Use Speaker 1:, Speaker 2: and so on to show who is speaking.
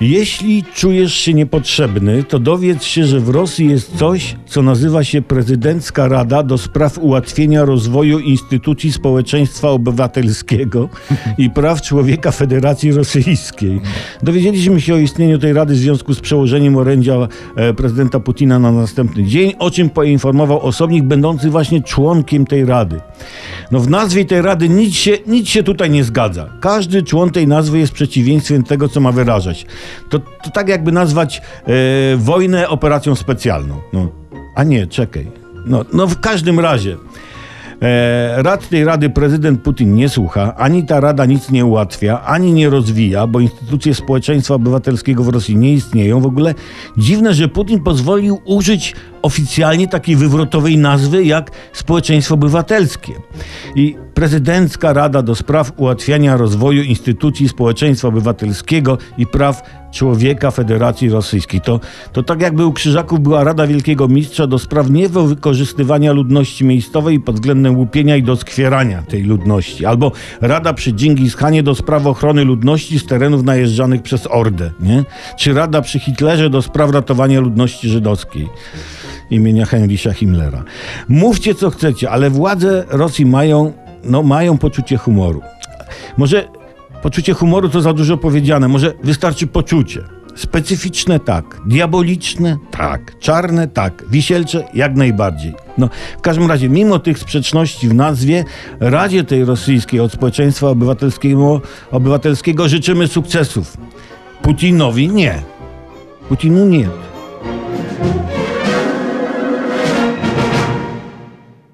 Speaker 1: Jeśli czujesz się niepotrzebny, to dowiedz się, że w Rosji jest coś, co nazywa się Prezydencka Rada do spraw ułatwienia rozwoju instytucji społeczeństwa obywatelskiego i praw człowieka Federacji Rosyjskiej. Dowiedzieliśmy się o istnieniu tej rady w związku z przełożeniem orędzia e, prezydenta Putina na następny dzień, o czym poinformował osobnik będący właśnie członkiem tej rady. No w nazwie tej rady nic się, nic się tutaj nie zgadza. Każdy człon tej nazwy jest przeciwieństwem tego, co ma wyrażać. To, to tak jakby nazwać e, wojnę operacją specjalną. No, a nie, czekaj. No, no w każdym razie. E, rad tej rady prezydent Putin nie słucha, ani ta rada nic nie ułatwia, ani nie rozwija, bo instytucje społeczeństwa obywatelskiego w Rosji nie istnieją. W ogóle dziwne, że Putin pozwolił użyć oficjalnie takiej wywrotowej nazwy jak społeczeństwo obywatelskie. I prezydencka rada do spraw ułatwiania rozwoju instytucji społeczeństwa obywatelskiego i praw człowieka Federacji Rosyjskiej. To, to tak jakby u Krzyżaków była Rada Wielkiego Mistrza do spraw niewykorzystywania ludności miejscowej pod względem łupienia i doskwierania tej ludności. Albo Rada przy Dżingis Khanie do spraw ochrony ludności z terenów najeżdżanych przez Ordę. Nie? Czy Rada przy Hitlerze do spraw ratowania ludności żydowskiej imienia Heinricha Himmlera. Mówcie co chcecie, ale władze Rosji mają, no, mają poczucie humoru. Może poczucie humoru to za dużo powiedziane, może wystarczy poczucie. Specyficzne tak, diaboliczne tak, czarne tak, wisielcze jak najbardziej. No, w każdym razie, mimo tych sprzeczności w nazwie, Radzie tej rosyjskiej od społeczeństwa obywatelskiego, obywatelskiego życzymy sukcesów. Putinowi nie. Putinu nie.